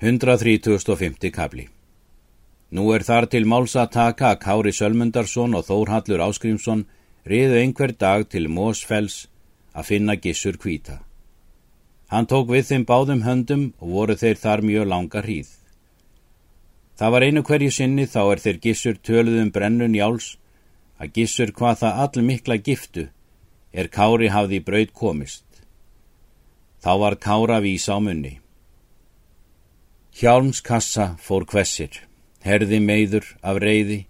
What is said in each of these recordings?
135. kabli Nú er þar til máls að Kári Sölmundarsson og Þórhallur Áskrimsson riðu einhver dag til Mósfells að finna gissur kvíta. Hann tók við þeim báðum höndum og voru þeir þar mjög langa hríð. Það var einu hverju sinni þá er þeir gissur töluðum brennun jáls að gissur hvað það all mikla giftu er Kári hafði braud komist. Þá var Kára vísa á munni. Hjálmskassa fór hvessir, herði meiður af reyði,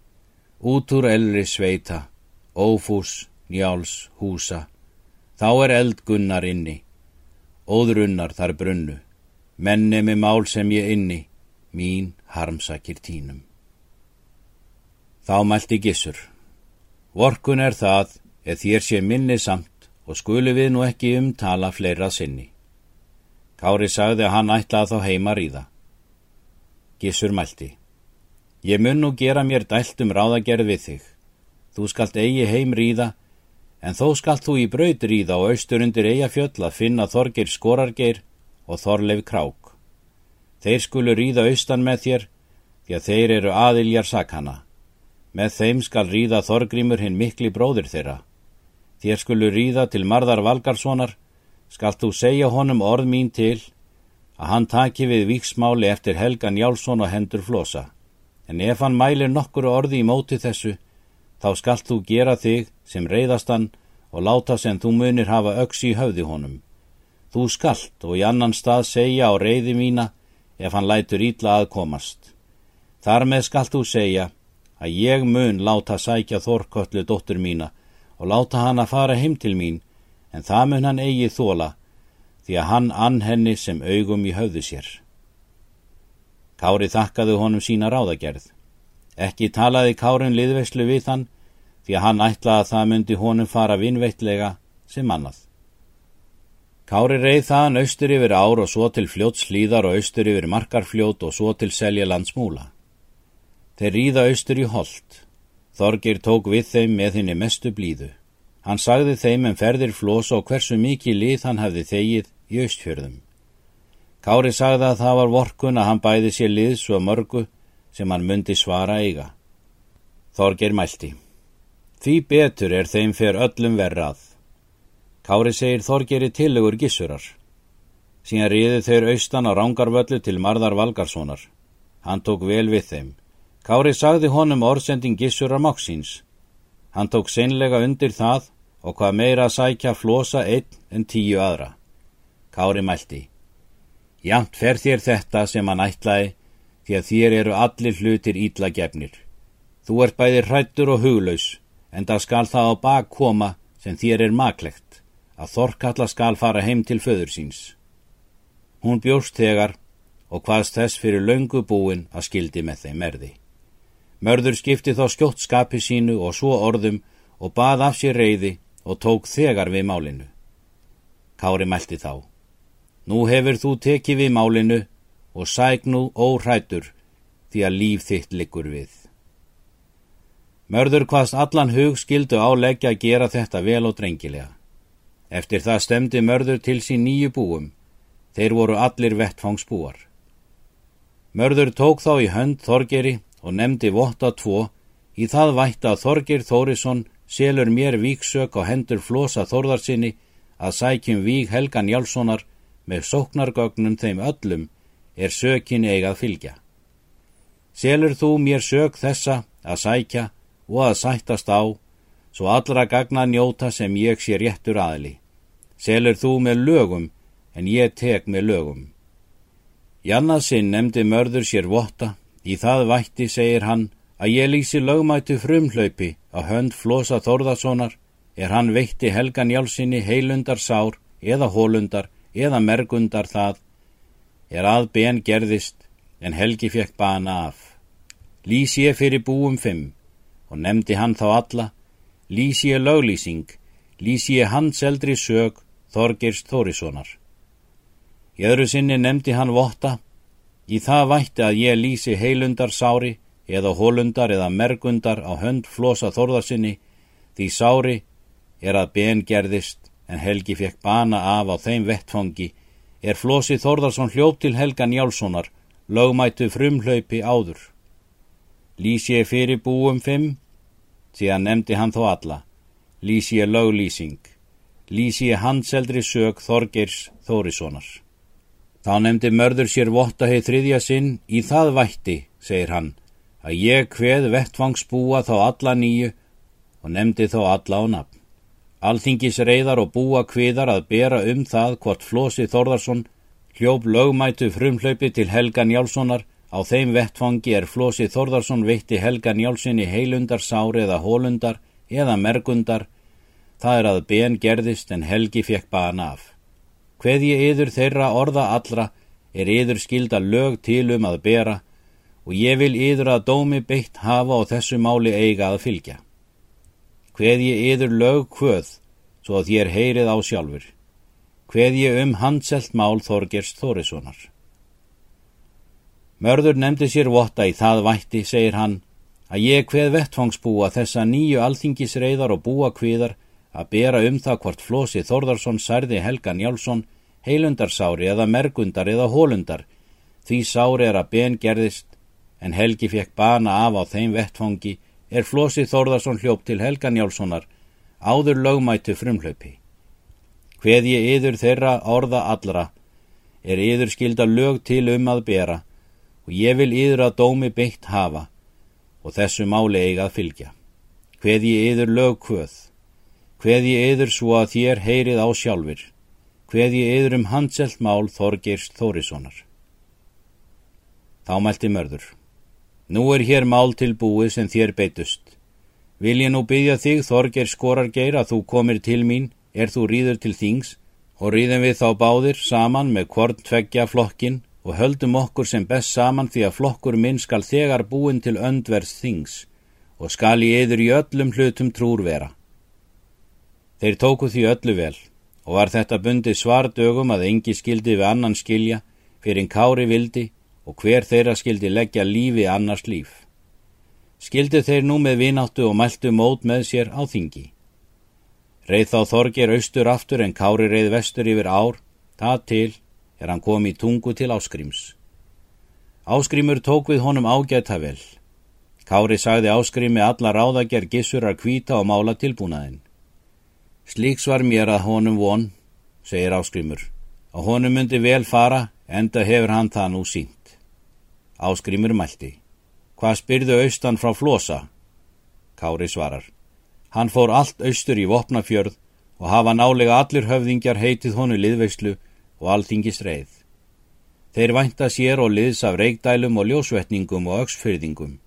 út úr elri sveita, ófús, njáls, húsa, þá er eldgunnar inni, óðrunnar þar brunnu, menni með mál sem ég inni, mín harmsakir tínum. Þá mælti gissur, vorkun er það, eða þér sé minni samt og skulu við nú ekki umtala fleira sinni. Kári sagði að hann ætlaði þá heima ríða. Gissur mælti. Ég mun nú gera mér dælt um ráðagerð við þig. Þú skalt eigi heim ríða, en þó skalt þú í braut ríða og austur undir eigafjöll að finna Þorgir Skorargeir og Þorleif Krák. Þeir skulu ríða austan með þér, því að þeir eru aðiljar sakana. Með þeim skal ríða Þorgrímur hinn mikli bróður þeirra. Þér skulu ríða til Marðar Valgarssonar, skalt þú segja honum orð mín til, að hann taki við viksmáli eftir Helga Njálsson og hendur flosa. En ef hann mælir nokkur orði í móti þessu, þá skalt þú gera þig sem reyðastan og láta sem þú munir hafa öksi í höfði honum. Þú skalt og í annan stað segja á reyði mína ef hann lætur ítla að komast. Þar með skalt þú segja að ég mun láta sækja þorköllu dóttur mína og láta hann að fara heim til mín, en það mun hann eigi þóla því að hann ann henni sem augum í höfðu sér. Kári þakkaðu honum sína ráðagerð. Ekki talaði Kárin liðveislu við hann því að hann ætlaði að það myndi honum fara vinveitlega sem annað. Kári reið þaðan austur yfir ár og svo til fljóts hlýðar og austur yfir markarfljót og svo til selja landsmúla. Þeir ríða austur í hold. Þorgir tók við þeim með henni mestu blíðu. Hann sagði þeim en ferðir flosa og hversu mikið lið hann hefði þegið í austfjörðum. Kári sagði að það var vorkun að hann bæði sér lið svo mörgu sem hann myndi svara eiga. Þorger mælti. Því betur er þeim fyrir öllum verrað. Kári segir Þorgeri tillegur gissurar. Síðan riði þeir austan á rángarvöllu til Marðar Valgarssonar. Hann tók vel við þeim. Kári sagði honum orðsending gissurar máksins. Hann tók seinlega undir það og hvað meira að sækja flosa einn en tíu aðra. Kári mælti. Jamt fer þér þetta sem hann ætlaði því að þér eru allir hlutir ítla gefnir. Þú ert bæði hrættur og huglaus en það skal það á bak koma sem þér er maklegt að Þorkalla skal fara heim til föður síns. Hún bjóst þegar og hvaðst þess fyrir löngu búin að skildi með þeim merði. Mörður skipti þá skjótt skapi sínu og svo orðum og bað af sér reyði og tók þegar við málinu. Kári mælti þá. Nú hefur þú tekið við málinu og sæk nú óhrættur því að líf þitt liggur við. Mörður hvaðst allan hug skildu áleggja að gera þetta vel og drengilega. Eftir það stemdi mörður til sín nýju búum. Þeir voru allir vettfangsbúar. Mörður tók þá í hönd Þorgeri og nefndi votta tvo í það vætt að Þorger Þórisson selur mér víksök á hendur flosa Þórðarsinni að sækjum vík Helgan Jálssonar með sóknargögnum þeim öllum er sökin eigað fylgja. Selur þú mér sök þessa að sækja og að sættast á, svo allra gagna njóta sem ég sé réttur aðli. Selur þú með lögum, en ég tek með lögum. Jannarsinn nefndi mörður sér votta, í það vætti, segir hann, að ég lýsi lögmætu frumhlaupi að hönd Flosa Þórðarssonar er hann veitti Helgan Jálsini heilundar sár eða hólundar eða mergundar það er að ben gerðist en Helgi fekk bana af. Lýs ég fyrir búum fimm og nefndi hann þá alla, lýs ég löglýsing, lýs ég hans eldri sög Þorgirst Þórissonar. Í öðru sinni nefndi hann votta, í það vætti að ég lýsi heilundar sári eða hólundar eða mergundar á hönd flosa þorðarsinni, því sári er að ben gerðist en Helgi fekk bana af á þeim vettfangi er Flósi Þórðarsson hljópt til Helga Njálssonar lögmættu frumhlaupi áður. Lýs ég fyrir búum fimm, síðan nefndi hann þó alla. Lýs ég löglýsing. Lýs ég handseldri sög Þorgeirs Þórissonar. Þá nefndi mörður sér votta heið þriðja sinn, í það vætti, segir hann, að ég hveð vettfangsbúa þá alla nýju og nefndi þó alla á nafn. Alþingis reyðar og búa kviðar að bera um það hvort Flósi Þorðarsson hljóp lögmætu frumhlaupi til Helga Njálssonar. Á þeim vettfangi er Flósi Þorðarsson veitti Helga Njálssoni heilundar sári eða hólundar eða mergundar. Það er að ben gerðist en Helgi fekk bana af. Hveð ég yður þeirra orða allra er yður skilda lög til um að bera og ég vil yður að dómi beitt hafa og þessu máli eiga að fylgja hveð ég yður lög hvöð, svo að þér heyrið á sjálfur, hveð ég um handselt mál Þorgers Þórissonar. Mörður nefndi sér votta í það vætti, segir hann, að ég hveð vettfangsbúa þessa nýju alþingisreiðar og búa hviðar að bera um það hvort Flósi Þórðarsson særði Helga Njálsson heilundarsári eða mergundar eða hólundar, því sári er að ben gerðist en Helgi fekk bana af á þeim vettfangi er Flósi Þórðarsson hljópt til Helga Njálssonar áður lögmætu frumhlaupi. Hveð ég yður þeirra orða allra er yður skilda lög til um að bera og ég vil yður að dómi beitt hafa og þessu máli eigað fylgja. Hveð ég yður lög hvöð, hveð ég yður svo að þér heyrið á sjálfur, hveð ég yður um handselt mál Þorgeirs Þórissonar. Þá mælti mörður. Nú er hér mál til búið sem þér beitust. Vil ég nú byggja þig, Þorger Skorargeir, að þú komir til mín, er þú rýður til þings, og rýðum við þá báðir saman með hvort tveggja flokkin og höldum okkur sem best saman því að flokkur minn skal þegar búin til öndverðs þings og skal í eður í öllum hlutum trúr vera. Þeir tóku því öllu vel og var þetta bundi svardögum að engi skildi við annan skilja fyrir en kári vildi og hver þeirra skildi leggja lífi annars líf. Skildi þeir nú með vináttu og mæltu mót með sér á þingi. Reið þá Þorgir austur aftur en Kári reið vestur yfir ár, það til er hann kom í tungu til Áskrims. Áskrimur tók við honum ágæta vel. Kári sagði Áskrimi alla ráðager gissur að kvíta og mála tilbúnaðin. Slíks var mér að honum von, segir Áskrimur, að honum myndi vel fara, enda hefur hann það nú sínt. Áskrimur mælti. Hvað spyrðu austan frá flosa? Kári svarar. Hann fór allt austur í Vopnafjörð og hafa nálega allir höfðingjar heitið honu liðveislu og alltingis reið. Þeir vænta sér og liðs af reikdælum og ljósvetningum og öksfyrðingum.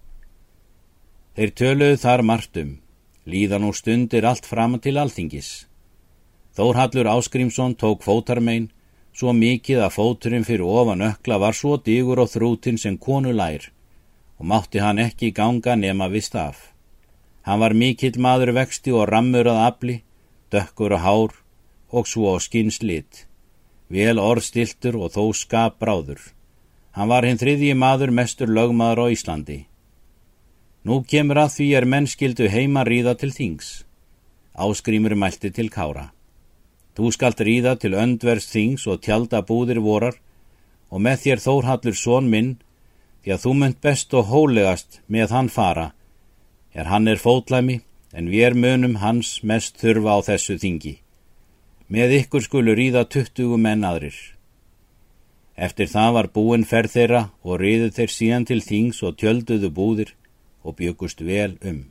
Þeir töluðu þar margtum, líðan og stundir allt fram til alltingis. Þórhallur Áskrimsson tók fótarmein svo mikið að fóturinn fyrir ofan ökla var svo digur og þrútin sem konu lær og mátti hann ekki ganga nema við staf. Hann var mikill maður vexti og rammur að afli, dökkur og hár og svo skinnslit, vel orðstiltur og þó skap bráður. Hann var hinn þriðji maður mestur lögmaður á Íslandi. Nú kemur að því er mennskildu heima ríða til þings. Áskrimur mælti til kára. Þú skalt ríða til öndvers þings og tjálta búðir vorar og með þér þórhallur són minn því að þú mynd best og hólegast með hann fara er hann er fótlæmi en við er munum hans mest þurfa á þessu þingi. Með ykkur skulu ríða tuttugu menn aðrir. Eftir það var búin ferð þeirra og ríðu þeir síðan til þings og tjölduðu búðir og byggust vel um.